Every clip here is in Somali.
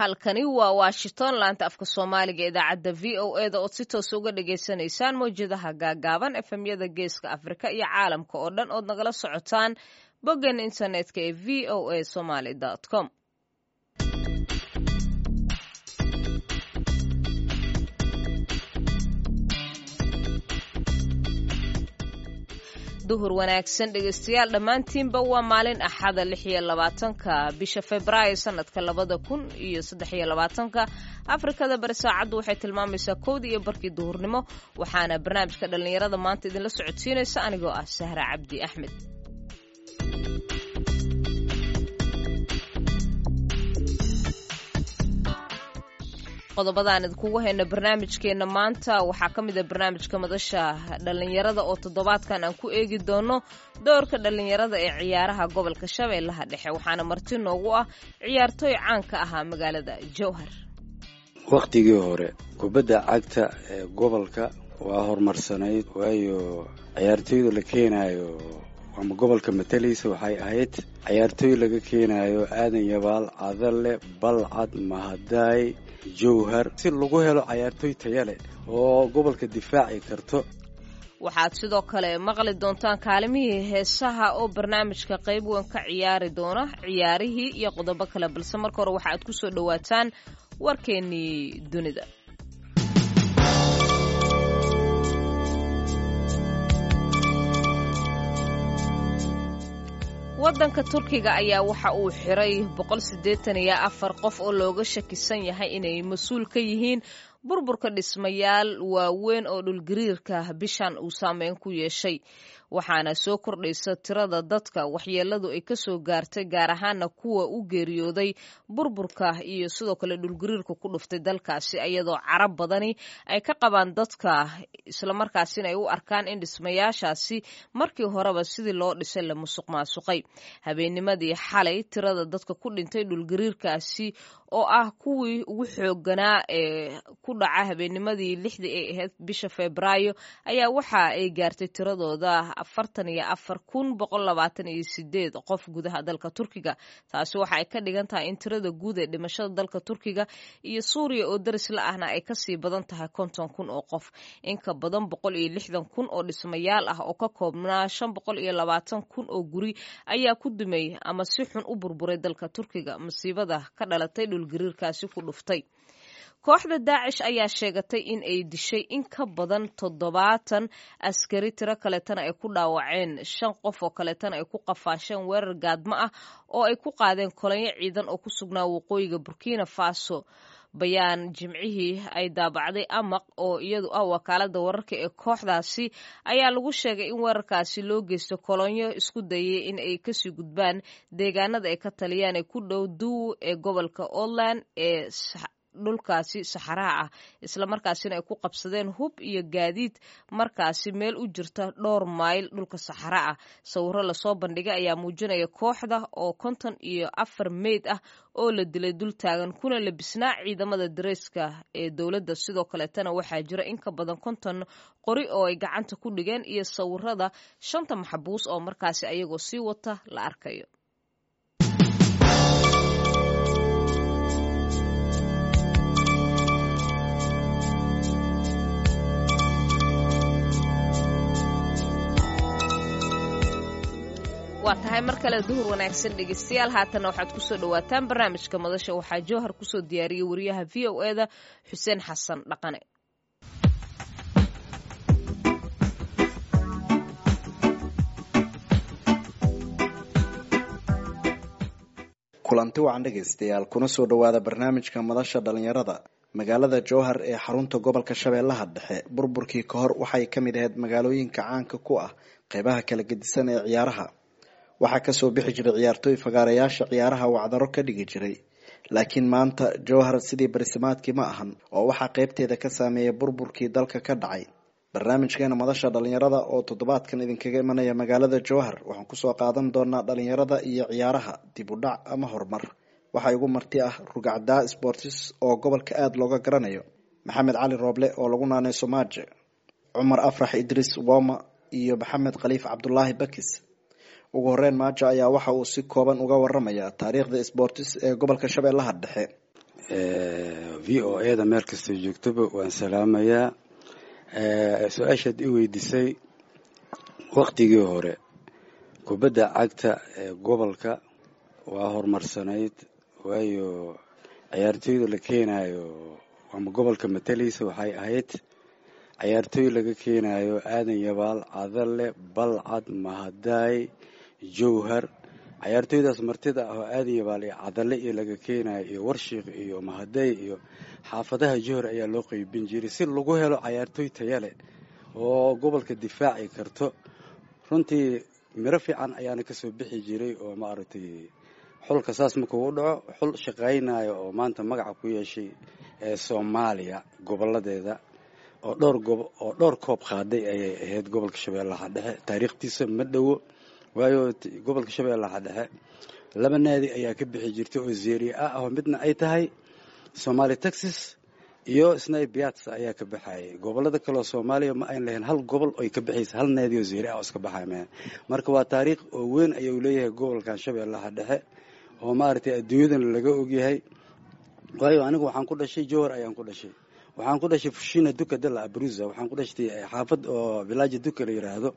halkani waa washington laanta afka soomaaliga idaacadda v o e da ood si toos uga dhagaysanaysaan mawjadaha gaagaaban efemyada geeska afrika iyo caalamka oo dhan ood nagala socotaan boggan internetka ee v o a somaly com duhur wanaagsan dhegaystayaal dhammaantiinba waa maalin axada lix iyo labaatanka bisha februaayo sanadka labada kun iyo saddex iyo labaatanka. Afrikada bari saacaddu waxay tilmaamaysaa kowdii iyo barkii duhurnimo waxaana barnaamijka dhallinyarada maanta idinla socodsiinaysa anigoo ah sahra cabdi axmed qodobadaan idinkugu hayno barnaamijkeenna maanta. Waxaa ka mid a barnaamijka madasha dhallinyarada oo toddobaadkan aan ku eegi doono doorka dhallinyarada ee ciyaaraha gobolka shabeellaha dhexe. Waxaana marti noogu ah ciyaartooy caan ka ahaa magaalada jowhar wakhtigii hore kubadda cagta ee gobolka waa horumarsanayd waayo ciyaartooyda la keenayo ama gobolka matalaysa waxay ahayd. Ciyaartooy laga keenayo aadan yabaal cadalle balcad mahadaay jowhar si lagu helo cayaartooy taya leh oo gobolka difaaci karto. Waxaad sidoo kale maqli doontaan kaalimihii heesaha oo barnaamijka qayb weyn ka ciyaari doona ciyaarihii iyo qodobo kale balse marka hore waxa aad ku soo dhowaataan warkeennii dunida waddanka turkiga ayaa waxa uu xiray boqol siddeetan iyo afar qof oo looga shakisan yahay inay mas'uul ka yihiin burburka dhismayaal waaweyn oo dhulgariirka bishan uu saameyn ku yeeshay waxaana soo kordhaysa tirada dadka waxyeeladu ay ka soo gaartay gaar ahaana kuwa u geeriyooday burburka iyo sidoo kale dhulgariirka ku dhuftay dalkaasi iyadoo carab badani ay ka qabaan dadka islamarkaasina ay u arkaan in dhismayaashaasi markii horeba sidii loo dhisay la musuq maasuqay habeennimadii xalay tirada dadka ku dhintay dhulgariirkaasi oo ah kuwii ugu xooganaa ee ku dhaca habeennimadii lixdii ay ahayd bisha febraayo ayaa waxa ay gaartay tiradooda afartan iyo afar kun boqol labaatan iyo sideed qof gudaha dalka turkiga. Taasi waxa ay ka dhigan tahay in tirada guud ee dhimashada dalka turkiga iyo suuriya oo daris la ahna ay ka sii badan tahay konton kun oo qof. In ka badan boqol iyo lixdan kun oo dhismayaal ah oo ka koobnaa shan boqol iyo labaatan kun oo guri ayaa ku dumay ama si xun u burburay dalka turkiga. Masiibada ka dhalatay dhulgariirkaasi ku dhuftay kooxda daacish ayaa sheegatay in ay dishay in ka badan toddobaatan askari tiro kaleetana ay ku dhaawaceen shan qof oo kaleetana ay ku qafaasheen weerar gaadmo ah oo ay ku qaadeen kolonyo ciidan oo ku sugnaa waqooyiga burkina faso. Bayaan jimcihii ay daabacday amaq oo iyadu ah wakaalada wararka ee kooxdaasi ayaa lagu sheegay in weerarkaasi loo geysto kolonyo isku dayay in ay ka sii gudbaan deegaanada ay ka taliyaan ee ku dhow duw ee gobolka outland ee dhulkaasi saxaraha ah islamarkaasina ay ku qabsadeen hub iyo gaadiid markaasi meel u jirta dhowr mayl dhulka saxara ah. Sawiro la soo bandhigay ayaa muujinaya kooxda oo konton iyo afar meyd ah oo la dilay dul taagan kuna labisnaa ciidamada dareyska ee dowladda. Sidoo kaleetana waxaa jira in ka badan konton qori oo ay gacanta ku dhigeen iyo sawirada shanta maxbuus oo markaasi ayagoo sii wata la arkayo waa tahay mar kale duhur wanaagsan dhegeystayaal. Haatanna waxaad ku soo dhawaataan barnaamijka madasha. Waxaa jowhar ku soo diyaariyey wariyaha v o e da xuseen xasan dhaqane. Kulanti wacan dhegaystayaal kuna soo dhowaada barnaamijka madasha dhalinyarada magaalada jowhar ee xarunta gobolka shabeellaha dhexe burburkii ka hor waxay ka mid ahayd magaalooyinka caanka ku ah qeybaha kala gedisan ee ciyaaraha waxaa ka soo bixi jiray ciyaartooy fagaarayaasha ciyaaraha wacdaro ka dhigi jiray. Laakiin maanta jowhar sidii barisimaadkii ma ahan oo waxaa qeybteeda ka saameeyay burburkii dalka ka dhacay. Barnaamijkeena madasha dhalinyarada oo toddobaadkan idinkaga imanaya magaalada jowhar waxaan ku soo qaadan doonaa dhalinyarada iyo ciyaaraha dib u dhac ama horumar. Waxaa igu marti ah rugacdaa sportis oo gobolka aada looga garanayo. Maxamed cali rooble oo lagu naanay somaaje cumar afrax idris woma iyo maxamed khaliif cabdulaahi bakis ugu horeyn maajo ayaa waxa uu si kooban uga waramaya taariikhda sportis ee gobolka shabeellaha dhexe. V o e da meel kastoo joogtoba waan salaamayaa su'aashaad i weydiisay waktigii hore. Kubadda cagta ee gobolka waa horumarsanayd waayo ciyaartooyda la keenayo ama gobolka matalaysa waxay ahayd ciyaartooy laga keenayo aadan yabaal cadalle balcad mahadaay jowhar ciyaartooydaas martida ah oo aadan yabaal iyo cadalle iyo laga keenayo iyo warshiik iyo mahadaay iyo xaafadaha jowhar ayaa loo qeybin jiray si lagu helo ciyaartooy tayale oo gobolka difaaci karto. Runtii miro fiican ayaana ka soo bixi jiray oo maaragtay xulka saas markuu u dhaco xul shaqaynayo oo maanta magaca ku yeeshay ee soomaaliya goboladeeda oo dhowr gob oo dhowr koob qaaday ayay ahayd gobolka shabeellaha dhexe. Taariikhtiisa ma dhowo waayo gobolka shabeellaha dhexe laba naadi ayaa ka bixi jirtay oo zeria ah oo midna ay tahay somaali texas iyo snai biats ayaa ka baxayay gobollada kaleoo soomaaliya ma ayn lahayn hal gobol oy ka baxaysa hal naadi oo zeria ah oo iska baxay marka waa taariikh oo weyn ayuu leeyahay gobolkan shabeellaha dhexe oo maaragtay adduunyadan laga ogyahay waayo anigu waxaan ku dhashay jowhar ayaan ku dhashay. Waxaan ku dhashay fushina duka dalla abruza waxaan ku dhashtay xaafad oo vilaaja duka la yidhaahdo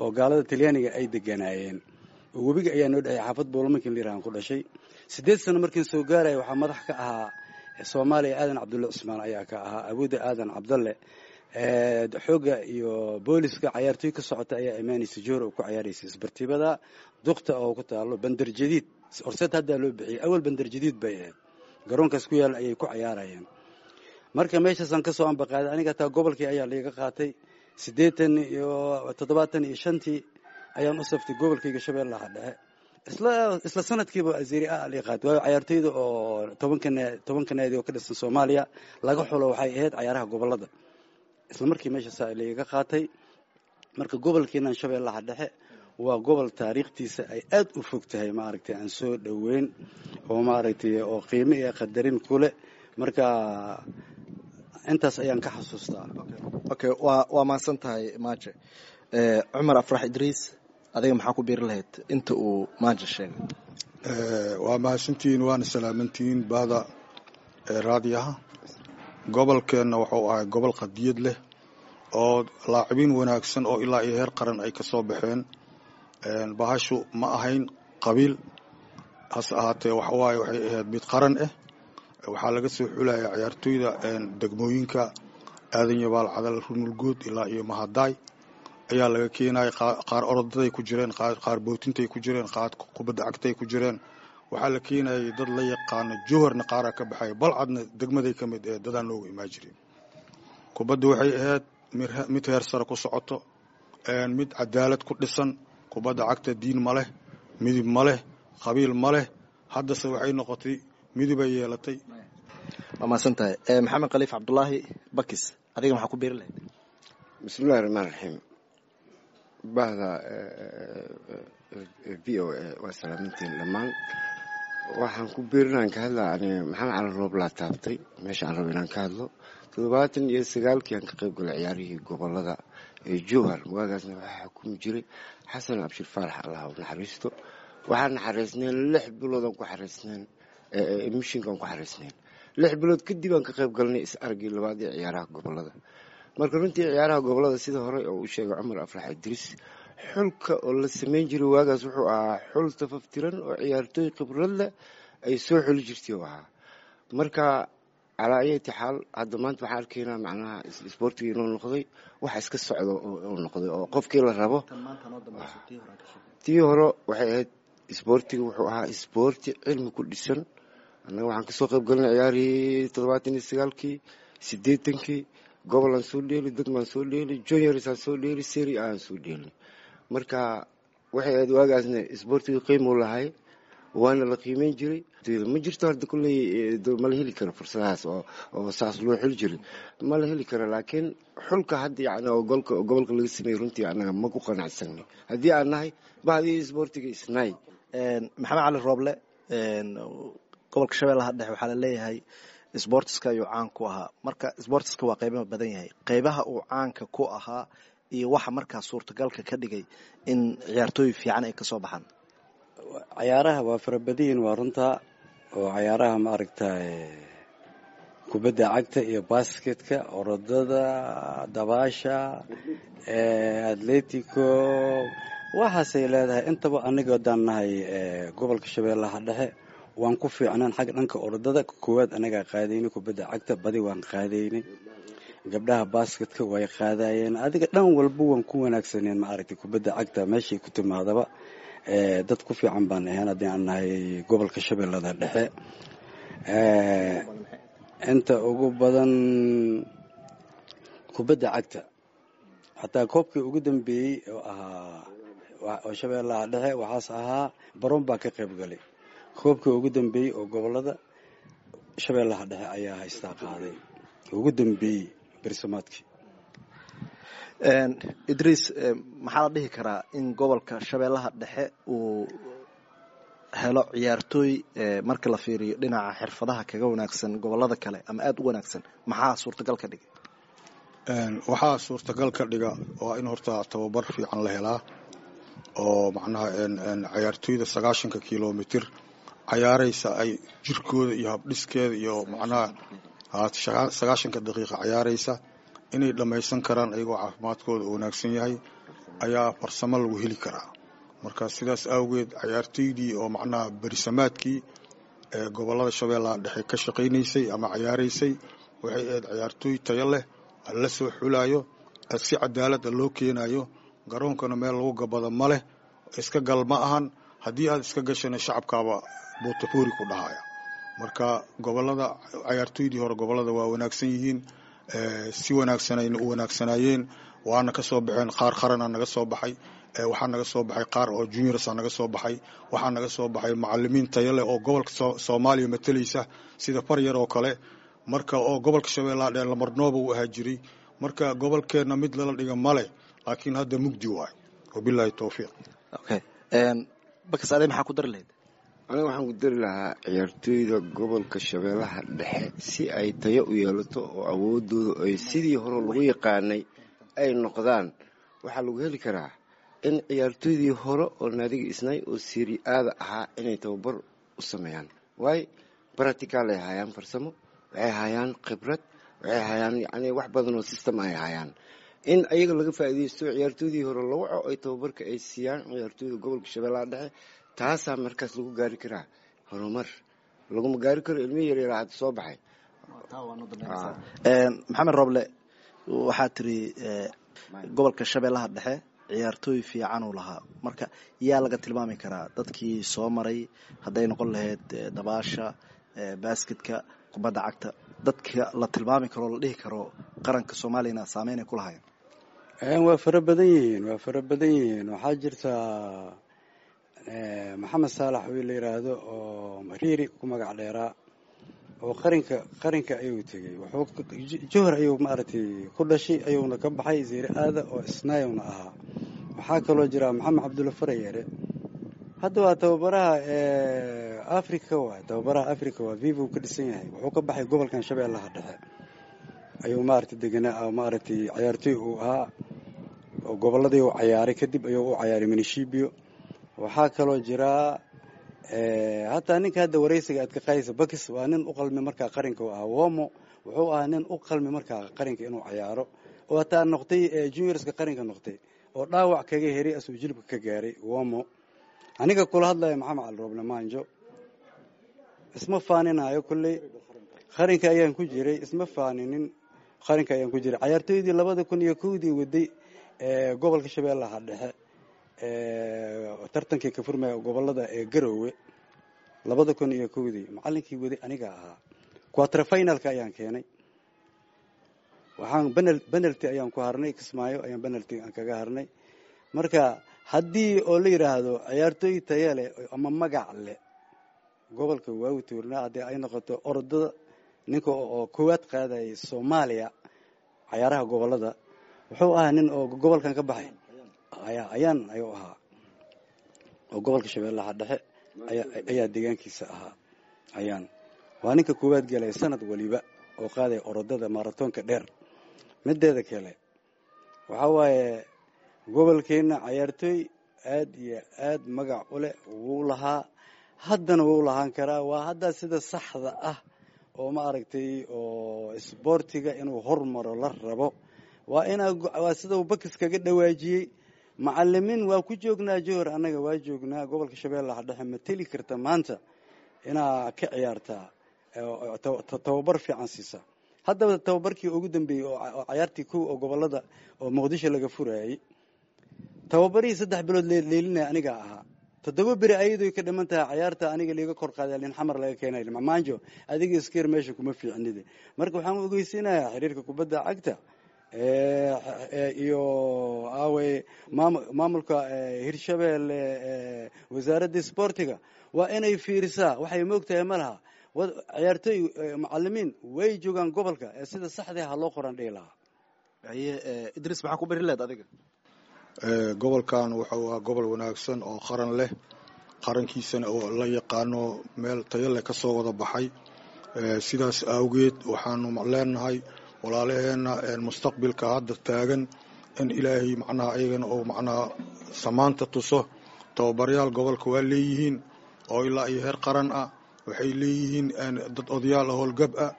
oo gaalada talyaaniga ay deganaayeen oo webiga ayaa noo dhexay xaafad boolamakin la yirahan ku dhashay. Siddeed sano markiin soo gaaraya waxaa madax ka ahaa soomaaliya aadan cabdulle cusmaan ayaa ka ahaa. Abuuda aadan cabdalle xooga iyo booliska cayaartooy ka socota ayaa imaanaysa jowhar oo ku cayaaraysa isbartibada dukta oo ku taalo bandar jadiid horseed haddaa loo bixiyay awal bandar jadiid bay ahayd garoonkaas ku yaalla ayay ku cayaarayeen. Marka meeshaasaan ka soo ambaqaaday aniga hataa gobolkii ayaa laiga qaatay siddeetan iyo toddobaatan iyo shantii ayaan u saftay gobolkayga shabeellaha dhexe. Isla isla sanadkiiba azeri a qaatay waayo cayaartooyda oo tobanka tobanka naadi oo ka dhisan soomaaliya laga xulo waxay ahayd cayaaraha gobollada. Isla markii meeshaasa laiga qaatay marka gobolkeenan shabeellaha dhexe waa gobol taariikhtiisa ay aad u fog tahay maaragtay aan soo dhoweyn oo maaragtay oo qiimo iyo qadarin kuleh marka intaas ayaan ka xasuustaa. Okay. Waa waa mahadsan tahay maaje. Cumar afrax idriis adiga maxaa ku biiri lahayd inta uu maaje sheegay? Waa mahadsantihiin waana salaamantihiin bahda raadiyaha. Gobolkeenna wuxuu ahay gobol qadiyad leh oo laacibiin wanaagsan oo ilaa iyo heer qaran ay ka soo baxeen. Bahashu ma ahayn qabiil. Hase ahaatee waxawaaye waxay ahayd mid qaran ah waxaa laga soo xulaya ciyaartooyda degmooyinka aadan yabaal cadal runulgood ilaa iyo mahadaay ayaa laga keenaya qaar orodaday ku jireen qaar bootintay ku jireen qaar kubadda cagtay ku jireen. Waxaa la keenayay dad la yaqaano jowharna qaaraa ka baxaya balcadna degmaday ka mid ee dadaan loogu imaan jirin kubadda waxay ahayd mid heer sare ku socoto mid cadaalad ku dhisan. Kubadda cagta diin ma leh midib ma leh qabiil ma leh. Haddase waxay noqotay midibay yeelatay. Waa tahay maxamed khaliif cabdulaahi bakis adiga maxaa ku biiri lahayd? Bismillahi raxmaan raxiim bahda v o a waa salaamintiin dhammaan. Waxaan ku biirinaan ka hadlaa ani maxamed cali roob laa taabtay? Meesha aan rabo inaan ka hadlo. Toddobaatan iyo sagaalkii aan ka qayb galay ciyaarihii gobollada ee jowhar waagaasna waxaa xukumi jiray xasan abshir faarax allah u naxariisto. Waxaan naxariisneen lix biloodaan ku xariisneen mishinkaan ku xariisneen lix bilood kadib aan ka qayb galnay is aragii labaad ee ciyaaraha gobollada marka runtii ciyaaraha gobollada sida hore oo uu sheegay cumar afrax idriis xulka oo la sameyn jiray waagaas wuxuu ahaa xul tafaftiran oo ciyaartooy khibrad leh ay soo xuli jirtay oo ahaa. Marka calaa ayati xaal hadda maanta waxaan arkaynaa macnaha isboortiga inuu noqday wax iska socdo uu noqday oo qofkii la rabo. Tii hore waxay ahayd isboortiga wuxuu ahaa isboorti cilmi ku dhisan annaga waxaan ka soo qayb galinay ciyaarihii toddobaatan iyo sagaalkii siddeetankii gobolaan soo dheeli degmaan soo dheeli juniors aan soo dheeli seri aan soo dheeli. Marka waxay ahayd waagaasna isboortiga qiimuu lahay waana la qiimeyn jiray. Ma jirto hadda kulley mala heli karo fursadahaas oo saas loo xuli jiray. Ma la heli karo laakiin xulka hadda yani oo golka gobolka laga sameeyey runtii annaga ma ku qanacsanay haddii aan nahay bahdii isboortiga isnaay maxamed cali rooble gobolka shabeellaha dhexe waxaa la leeyahay sboortiska ayuu caan ku ahaa. Marka sboortiska waa qeybaha badan yahay. Qeybaha uu caanka ku ahaa iyo waxa markaa suurtagalka ka dhigay in ciyaartooy fiican ay ka soo baxaan. Cayaaraha waa farabadiyin waa runta oo cayaaraha maaragta kubadda cagta iyo basketka orodada dabaasha atletico waxaasay leedahay. Intaba aniga hadaan nahay gobolka shabeellaha dhexe waan ku fiicnaan xagga dhanka orodada koowaad anagaa qaadaynay kubadda cagta badi waan qaadaynay gabdhaha basketka way qaadayeen. Adiga dhan walba waan ku wanaagsaneen ma aragtay kubadda cagta meeshay ku timaadaba dad ku fiican baan ahayn haddii aan nahay gobolka shabeellada dhexe. Inta ugu badan kubadda cagta xataa koobkii ugu dambeeyey oo ahaa oo shabeellaha dhexe waxaas ahaa baroon baa ka qayb galay koobkii ugu dambeeyey oo gobollada shabeellaha dhexe ayaa haystaa qaaday. Ugu dambeeyey bersamaadkii idriis maxaa la dhihi karaa in gobolka shabeellaha dhexe uu helo ciyaartooy marka la fiiriyo dhinaca xirfadaha kaga wanaagsan gobollada kale ama aada u wanaagsan? Maxaa suurtagal ka dhigay? Waxaa suurtagal ka dhiga waa in horta tababar fiican la helaa oo macnaha cayaartooyda sagaashanka kilomitr cayaaraysa ay jirkooda iyo habdhiskeeda iyo macnaha sagaashanka daqiiqa cayaaraysa inay dhammaysan karaan ayagoo caafimaadkooda u wanaagsan yahay ayaa farsamo lagu heli karaa. Marka sidaas awgeed cayaartoydii oo macnaha berisamaadkii ee gobollada shabeellaha dhexe ka shaqaynaysay ama cayaaraysay waxay ahayd cayaartooy tayo leh la soo xulayo si cadaalada loo keenayo garoonkana meel lagu gabado ma leh iska gal ma ahan haddii aad iska gashana shacabkaaba buutafuuri ku dhahaya. Marka gobollada cayaartooydii hore gobollada waa wanaagsan yihiin si wanaagsanayna u wanaagsanaayeen waana ka soo baxeen qaar qarana naga soo baxay waxaa naga soo baxay qaar oo juniorsa naga soo baxay. Waxaa naga soo baxay macalimiin tayo leh oo gobolka soomaaliya matalaysa sida faryar oo kale. Marka oo gobolka shabeellaha dhee lamarnooba uu ahaa jiray. Marka gobolkeenna mid lala dhiga male laakiin hadda mugdi waay. Wabilaahi towfiiq okay bakas ade maxaa ku dari lahayd? Aniga waxaan ku dari lahaa ciyaartooyda gobolka shabeellaha dhexe si ay tayo u yeelato oo awoodooda ay sidii hore lagu yaqaanay ay noqdaan. Waxaa lagu heli karaa in ciyaartooydii hore oo naadiga isnay oo siri aada ahaa inay tababar u sameeyaan. Waayo baratical ay hayaan farsamo waxay hayaan khibrad waxay hayaan yani wax badan oo system ay hayaan in ayaga laga faa'iidaysto ciyaartooydii hore la waco ay tababarka ay siiyaan ciyaartooyda gobolka shabeellaha dhexe taasaa markaas lagu gaari karaa. Horumar laguma gaari karo ilmihi yaryar hadda soo baxay. Maxamed roble waxaa tiri gobolka shabeellaha dhexe ciyaartooy fiican uu lahaa. Marka yaa laga tilmaami karaa dadkii soo maray hadday noqon lahayd dabaasha basketka kubadda cagta dadka la tilmaami karo o la dhihi karo qaranka soomaaliyana saameynay ku lahayen waa fara badan yihiin waa fara badan yihiin. Waxaa jirta maxamed saalax wiil la yiraahdo oo mariiri ku magac dheeraa oo qarinka qarinka ayuu tegey. Wuxuu johor ayuu maaragtay ku dhashay ayuuna ka baxay zeere aada oo isnaayowna ahaa. Waxaa kaloo jira maxamed cabdulla farayeere hadda waa tababaraha africa waay tababaraha africa waa vivo ka dhisan yahay. Wuxuu ka baxay gobolkan shabeellaha dhexe. Ayuu maaragtay deganaa maaragtay cayaartooy uu ahaa oo goboladii uu cayaaray kadib ayuu u cayaaray minishibio waxaa kaloo jiraa hataa ninka hadda waraysiga aad ka qaadaysa bakis waa nin u qalmi markaa qarinka u ahaa. Womo wuxuu ahaa nin u qalmi markaa qarinka inuu cayaaro oo hataa noqtay juniorska qarinka noqtay oo dhaawac kaga heray asuu jilibka ka gaaray. Womo aniga kula hadlaya maxamed cali roble maanjo isma faaninayo kulley qarinka ayaan ku jiray isma faaninin qarinka ayaan ku jiray. Cayaartooydii labada kun iyo kowdii waday gobolka shabeellaha dhexe tartankii ka furmaya gobollada ee garowe labada kun iyo kowdii. Macalinkii waday aniga ahaa. Finalka ayaan keenay. Waxaan benalty ayaan ku harnay kismaayo ayaan benalty aan kaga harnay. Marka haddii oo la yidhaahdo ciyaartooy taya leh ama magac leh gobolka waagu tuurnaa haddii ay noqoto ordada ninka oo koowaad qaadayay soomaaliya cayaaraha gobollada wuxuu ahaa nin oo gobolkan ka baxay. Ayaan ayuu ahaa. Oo gobolka shabeellaha dhexe ayaa deegaankiisa ahaa. Ayaan. Waa ninka koowaad gelay sanad waliba oo qaadaya orodada maratoonka dheer. Mideeda kale waxaa waaye gobolkeenna cayaartooy aad iyo aad magac u leh wuu lahaa. Haddana wuu lahaan karaa. Waa hadda sida saxda ah oo ma aragtay oo isboortiga inuu hormaro la rabo. Waa inaa waa sida uu bakis kaga dhawaajiyey. Macalimiin waa ku joognaa johor annaga waa joognaa. Gobolka shabeellaha dhexe ma teli karta maanta inaa ka ciyaartaa tababar fiican siisa. Haddaba tababarkii ugu dambeeyey oo cayaartii kow oo gobollada oo muqdisho laga furayay tababarihii saddex bilood leelinaya anigaa ahaa toddoba beri ayadoo ka dhiman tahay cayaarta aniga liiga kor qaaday lin xamar laga keenay. Mamanjo adiga iskeer meesha kuma fiicnide marka waxaan ogeysiinayaa xiriirka kubadda cagta iyo aawey maamulka hirshabeelle wasaaradda sboortiga waa inay fiirisaa. Waxay moogtahay ma laha. Ciyaartooy macalimiin way joogaan gobolka ee sida saxdee ha loo qoran dhihi lahaa idris maxaa ku beri leed adiga gobolkan wuxuu ahaa gobol wanaagsan oo qaran leh qarankiisana oo la yaqaano meel tayo leh ka soo wada baxay. Sidaas awgeed waxaanu leenahay walaalaheena mustaqbilka hadda taagan in ilaahay macnaha ayagana oo macnaha samaanta tuso. Tababarayaal gobolka waa leeyihiin oo ilaa iyo heer qaran ah. Waxay leeyihiin dad odayaal ah howlgab ah.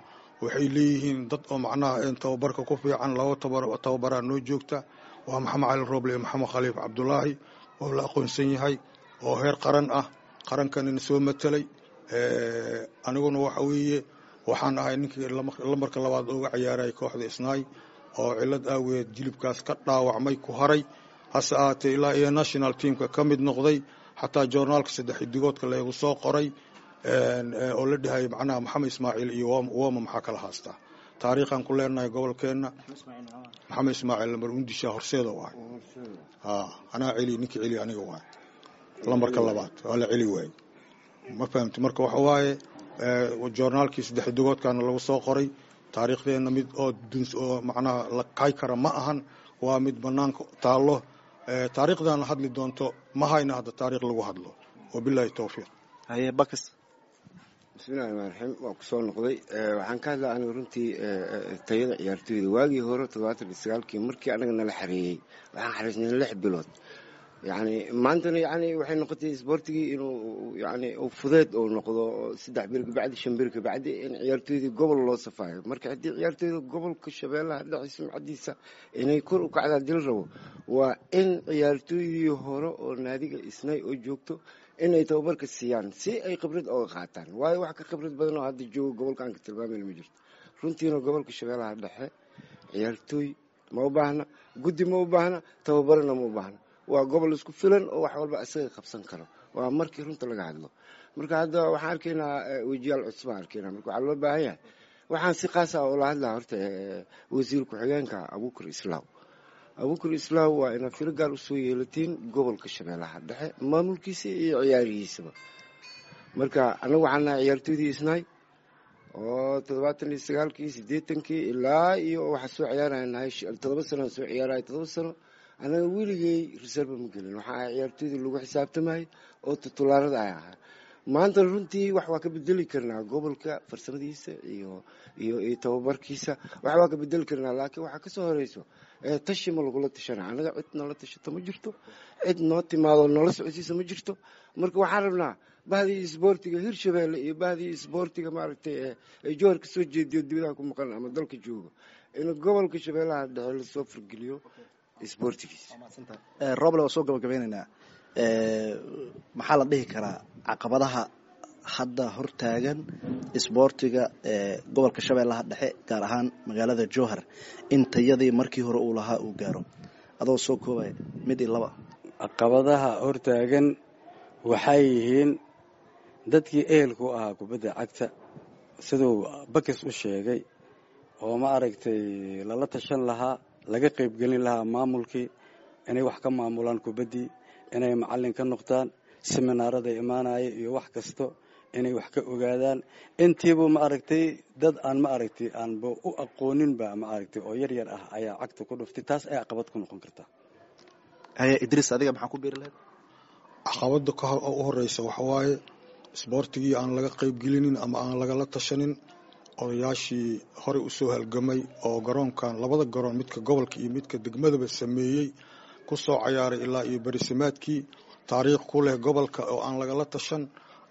Waxay leeyihiin dad oo macnaha tababarka ku fiican laba tababaraa noo joogta waa maxamed cali rooble iyo maxamed khaliif cabdulaahi oo la aqoonsan yahay oo heer qaran ah. Qarankanina soo matelay aniguna waxa weeye waxaan ahay ninkii lambarka labaad uga ciyaaray kooxda isnaay oo cilad aageed jilibkaas ka dhaawacmay ku haray. Hase ahaatee ilaa iyo national teamka ka mid noqday xataa joornaalka saddex xidigoodka leegu soo qoray oo la dhahay macnaha maxamed ismaaciil iyo woma maxaa kala haastaa taariikhaan ku leenahay gobolkeenna. Maxamed ismaaciil lambar undisha horseeda waay. Anaa celi ninkii celi aniga waay. Lambarka labaad waa la celi waay ma fahamti marka waxa waaye joornaalkii saddex xidigoodkana lagu soo qoray taariikhdeena mid oo duns oo macnaha la kay kara ma ahan waa mid banaanka taallo. Taariikhdaana hadli doonto ma hayna hadda taariikh lagu hadlo. Wabilaahi towfiiq haye bakas bismillahi raxmaan raxiim waa ku soo noqday. Waxaan ka hadlaa aniga runtii tayada ciyaartooyda. Waagii hore toddobaatan iyo sagaalkii markii anaga nala xareeyey waxaan xariisnay lix bilood. Yani maantana yani waxay noqotay isboortigii inuu yani fudeed uu noqdo saddex bir kabacdi shan bir kabacdi in ciyaartooydii gobol loo safaayo. Marka haddii ciyaartooyda gobolka shabeellaha dhexi sumcadiisa inay kor u kacdaa dil rabo waa in ciyaartooydii hore oo naadiga isnay oo joogto inay tababarka siiyaan si ay khibrad oga qaataan. Waayo wax ka khibrad badan oo hadda joogo gobolka aan ka tilmaamayn ma jirto. Runtiina gobolka shabeellaha dhexe ciyaartooy ma u baahna guddi ma u baahna tababarana ma u baahna. Waa gobol isku filan oo wax walba isaga qabsan karo. Waa markii runta laga hadlo. Marka hadda waxaan arkaynaa wejiyaal cusub aan arkaynaa. Marka waxaa loo baahan yahay. Waxaan si qaas ah oola hadlaa horta wasiir ku-xigeenka abuukar islaaw abuukar islaaw waa inaad firo gaar u soo yeelatiin gobolka shabeellaha dhexe maamulkiisa iyo ciyaarihiisaba. Marka anagu waxaan nahay ciyaartooydii isnaay oo toddobaatan iyo sagaalkii siddeetankii ilaa iyo waxaa soo ciyaaraya nahay todoba sano soo ciyaaraya todoba sano anaga weligay reserve ma gelin. Waxaa ahay ciyaartooydii lagu xisaabtamayay oo tutulaarada ay ahaa maanta runtii wax waa ka bedeli karnaa gobolka farsamadiisa iyo iyo iyo tababarkiisa. Wax waa ka bedeli karnaa laakiin waxaa ka soo horeyso tashi ma lagula tashana anaga cid noola tashato ma jirto. Cid noo timaado noola socodsiisa ma jirto. Marka waxaan rabnaa bahdii isboortiga hirshabeelle iyo bahdii isboortiga maaragtay joor ka soo jeediyo dibadaha ku maqan ama dalka joogo in gobolka shabeellaha dhexe la soo fargeliyo roble waa soo gabagabeyneynaa maxaa la dhihi karaa caqabadaha hadda hortaagan isboortiga gobolka shabeellaha dhexe gaar ahaan magaalada jowhar in tayadii markii hore uu lahaa uu gaaro. Adoo soo koobaya mid iyo laba. Caqabadaha hortaagan waxay yihiin dadkii ehelku ahaa kubadda cagta. Siduu bakis u sheegay oo ma aragtay lala tashan lahaa laga qaybgelin lahaa maamulkii inay wax ka maamulaan kubaddii inay macallin ka noqdaan seminaarada imaanaya iyo wax kasto inay wax ka ogaadaan. Intiiba ma aragtay dad aan ma aragtay aanba u aqooninba ma aragtay oo yar yar ah ayaa cagta ku dhuftay. Taas ay caqabad ku noqon kartaa haye idriis adiga maxaa ku biiri lahayd? Caqabada u horeysa waxa waaye isboortigii aan laga qaybgelinin ama aan lagala tashanin odayaashii horey u soo halgamay oo garoonkan labada garoon midka gobolka iyo midka degmadaba sameeyey ku soo cayaaray ilaa iyo berisamaadkii taariikh ku leh gobolka oo aan lagala tashan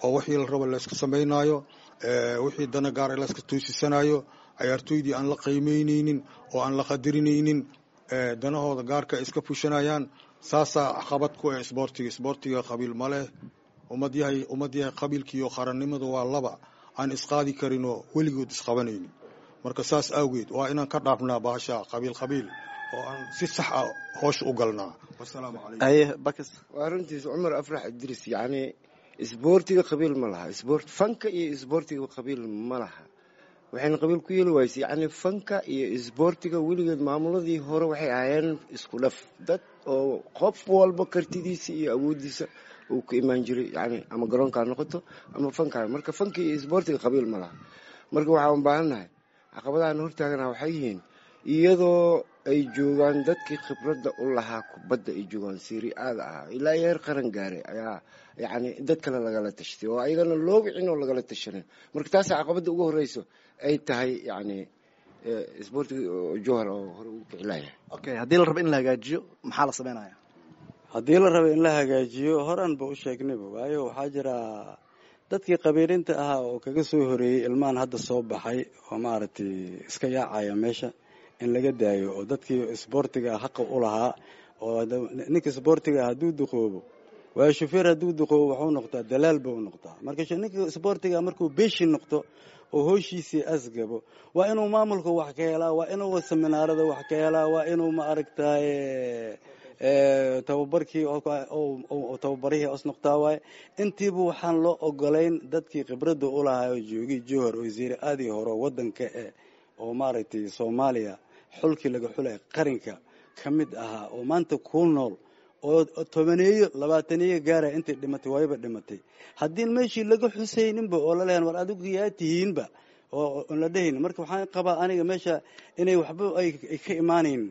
oo wixii la rabo layska samaynayo wixii dana gaar laska toosisanayo cayaartooydii aan la qiimeyneynin oo aan la qadarinaynin danahooda gaarka ay iska fushanayaan saasaa caqabad ku ah isboortiga. Isboortiga qabiil ma leh ummad yahay ummad yahay qabiilkiiyo qarannimada waa laba aan isqaadi karinoo weligood isqabanaynin marka saas awgeed waa inaan ka dhaafnaa bahasha qabiil qabiil oo aan si sax ah hoosha u galnaa. Wasalaamu calaykum haye bakas waa runtiis cumar afrax idris yacni isboortiga qabiil ma laha. Fanka iyo isboortiga qabiil ma laha. Waxayna qabiil ku yeeli wayse yacni fanka iyo isboortiga weligeed maamuladii hore waxay ahaayeen isku dhaf. Dad oo qof walba kartidiisa iyo awoodiisa uu ku imaan jiray yani ama garoonka noqoto ama fanka marka fanka iyo isboortiga qabiil ma laha. Marka waxaan baahannahay caqabadahan hortaagana waxay yihiin iyadoo ay joogaan dadkii khibradda u lahaa kubadda ay joogaan siriaada ahaa. Ilaa iyo heer qaran gaaray ayaa yacni dad kale lagala tashtay oo ayagana loo wicin oo lagala tashanin marka taasa caqabadda ugu horeyso ay tahay yacni isboortiga jowhar oo hore ugu kicilayahay okay haddii la rabo in la hagaajiyo maxaa la sameynaya? Haddii la rabo in la hagaajiyo horaan ba u sheegnayba waayo waxaa jira dadkii qabiilinta ahaa oo kaga soo horeeyey ilmahan hadda soo baxay oo maaragtay iska yaacaya meesha in laga daayo oo dadkii isboortiga haqa u lahaa oo ninka isboortiga hadduu duqoobo waayo shufeer hadduu duqoobo waxuu noqdaa dalaal buu noqdaa. Marka ninka isboortiga markuu beeshi noqdo oo hooshiisii asgabo waa inuu maamulka wax ka helaa waa inuu seminaarada wax ka helaa waa inuu ma aragtaye tababarkii tababarihii os noqtaa waaye. Intiiba waxaan loo ogolayn dadkii khibradda u lahaa oo joogay jowhar oo aadii hore wadanka eh oo maaragtay soomaaliya xulkii laga xulay qarinka ka mid ahaa oo maanta ku nool oo tobaneeyo labaataneeyo gaaraya intay dhimatay waayba dhimatay. Haddii meeshii laga xusayninba oo lalehan war adigu yaa tihiinba oo la dhehayn marka waxaan qabaa aniga meesha inay waxba ay ka imaanayn.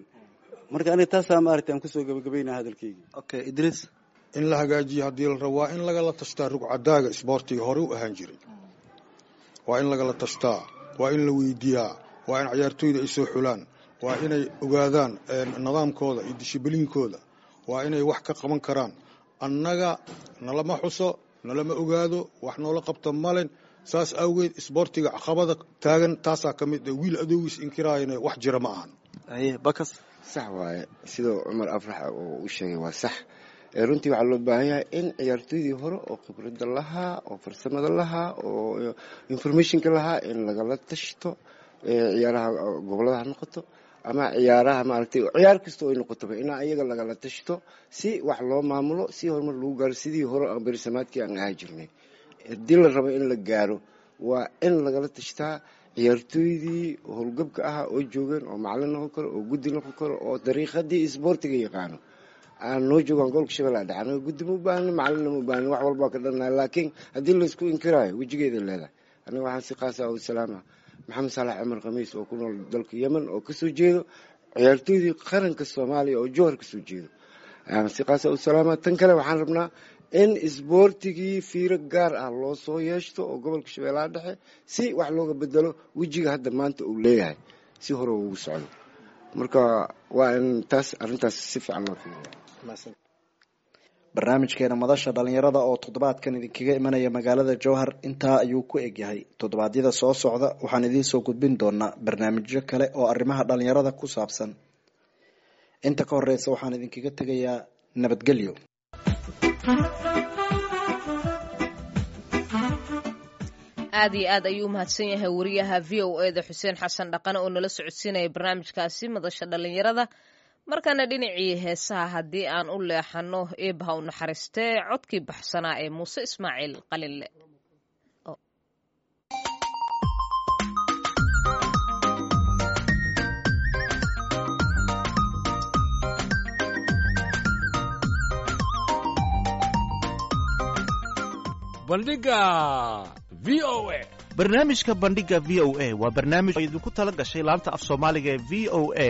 Marka aniga taasaa maaragtay aan ku soo gabagabaynaa hadalkeyga okay idriis in la hagaajiyo haddii la rabo waa in lagala tashtaa rugcadaaga isboortiga hore u ahaan jiray. Waa in lagala tashtaa waa in la weydiiyaa waa in cayaartooyda ay soo xulaan waa inay ogaadaan nidaamkooda iyo dishibiliinkooda waa inay wax ka qaban karaan. Annaga nalama xuso nalama ogaado wax noola qabta malen saas awgeed isboortiga caqabada taagan taasaa ka mid wiil adoogiis inkiraayana wax jira ma ahan. Sax waaye. Sidoo cumar afrax oo u sheegay waa sax. Runtii waxaa loo baahan yahay in ciyaartooydii hore oo khibradda lahaa oo farsamada lahaa oo informationka lahaa in lagala tashto ciyaaraha gobollada ha noqoto ama ciyaaraha maaragtay ciyaar kasta oo ay noqotoba inaa iyaga lagala tashto si wax loo maamulo si horumar lagu gaaro sidii hore aan berisamaadkii aan ahaa jirnay. Haddii la rabo in la gaaro waa in lagala tashtaa ciyaartooydii howlgabka ahaa oo joogeen oo macalin noqon karo oo guddi noqon karo oo dariiqadii isboortiga yaqaano. Aan noo joogaan gobolka shabeellaha dhexe anaga guddi ma u baahni macalinna ma u baahni wax walbaa ka dhannahay laakiin haddii laysku inkiraayo wejigeeda leedahay. Aniga waxaan si qaasa u salaama maxamed saalax cumar khamiis oo ku nool dalka yemen oo ka soo jeedo ciyaartooydii qaranka soomaaliya oo jowhar ka soo jeedo. Si qaasa u salaama tan kale waxaan rabnaa in isboortigii fiiro gaar ah loo soo yeeshto oo gobolka shabeellaha dhexe si wax looga bedelo wejiga hadda maanta uu leeyahay si hore ugu socdo. Marka waa in taas arrintaas si fiican loo fiiriya barnaamijkeena madasha dhalinyarada oo toddobaadkan idinkaga imanaya magaalada jowhar intaa ayuu ku egyahay toddobaadyada soo socda waxaan idiin soo gudbin doonaa barnaamijyo kale oo arrimaha dhalinyarada ku saabsan. Inta ka horeysa waxaan idinkaga tegayaa nabadgelyo. Aad iyo aad ayuu umahadsan yahay wariyaha v o e da xuseen xasan dhaqane oo nala socodsiinaya barnaamijkaasi madasha dhalinyarada markana dhinacii heesaha haddii aan u leexano eebha u naxariistee codkii baxsanaa ee muuse ismaaciil qalinle bandhiga v o a. Barnaamijka bandhiga v o a waa barnaamij oo idinku tala gashay laanta af soomaaliga ee v o a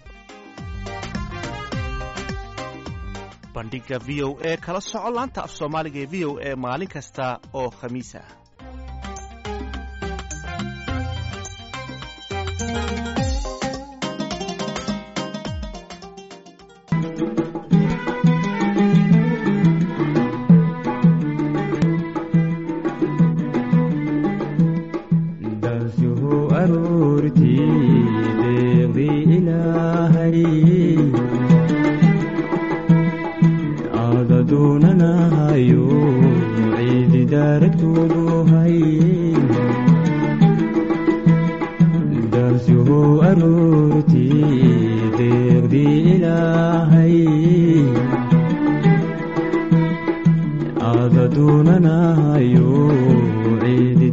bandhigga v o e kala soco laanta af soomaaliga ee v o e maalin kasta oo khamiis ah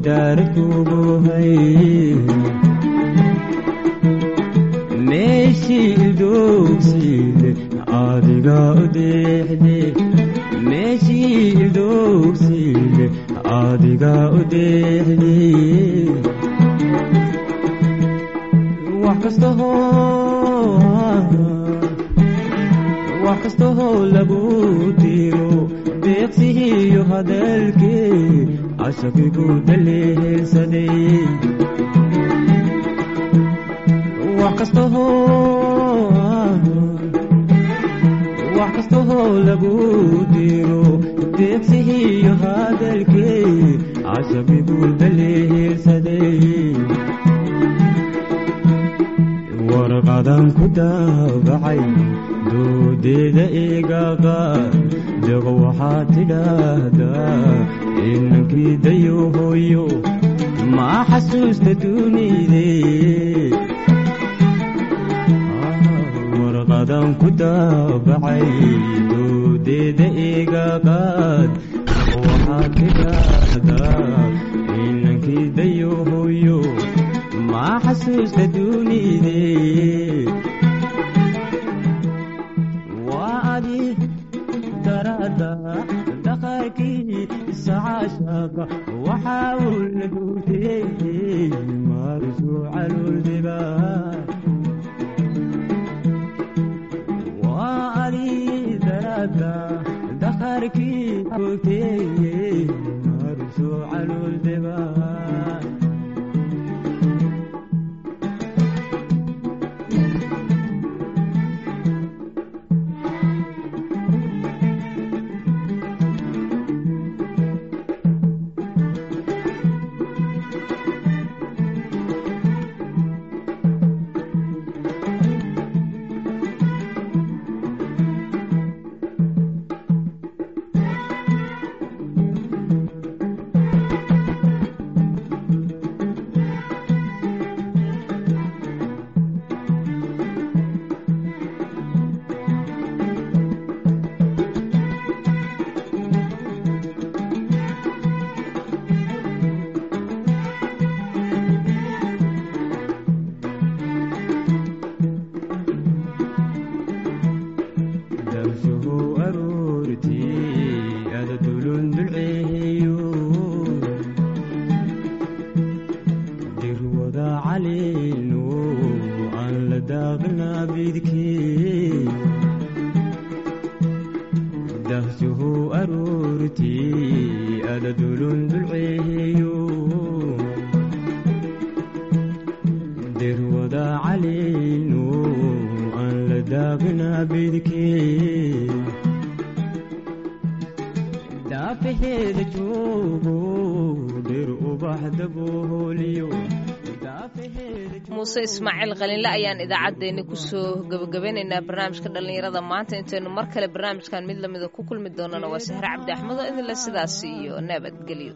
ciidi daaradtuuduhay meeshii ildoogsiide adiga u deexde meeshii ildoogsiide adiga u deexde wax kasta hoo wax lagu diro deeqsihiyo hadalkee cashaqigu daleelsaday wax kasta hoo wax kasta hoo lagu diro deeqsihiyo hadalkee cashaqigu daleelsaday warqadan ku daabacay doodeeda eegaaqa deeq waxaa tidhaahdaa inankii dayo hooyo ma xasuusta dunide warqadan ku daabacay doodeeda eegaqaad waxaa tidhaahdaa inankii dayo hooyo ma xasuusta dunide dhaqankii sacaashaqa waxaa uu la guuteyey maarisu caluuldiba waa adi darada dhaqankii guuteyey maarisu caluuldiba dirwada caleeno aan la daaqnaa bidkee dahsuhu aroortii ada dulun dulceeyo dirwada caleeno aan la daaqnaa bidkee daafaheeda joogo dhir ubax dabooliyo muuse ismaaciil qalinle ayaan idaacaddeenni ku soo gebagabeynaynaa barnaamijka dhallinyarada. Maanta intaynu mar kale barnaamijkan mid lamida ku kulmi doonana waa sahre cabdi axmed oo idinle sidaas iyo nabadgelyo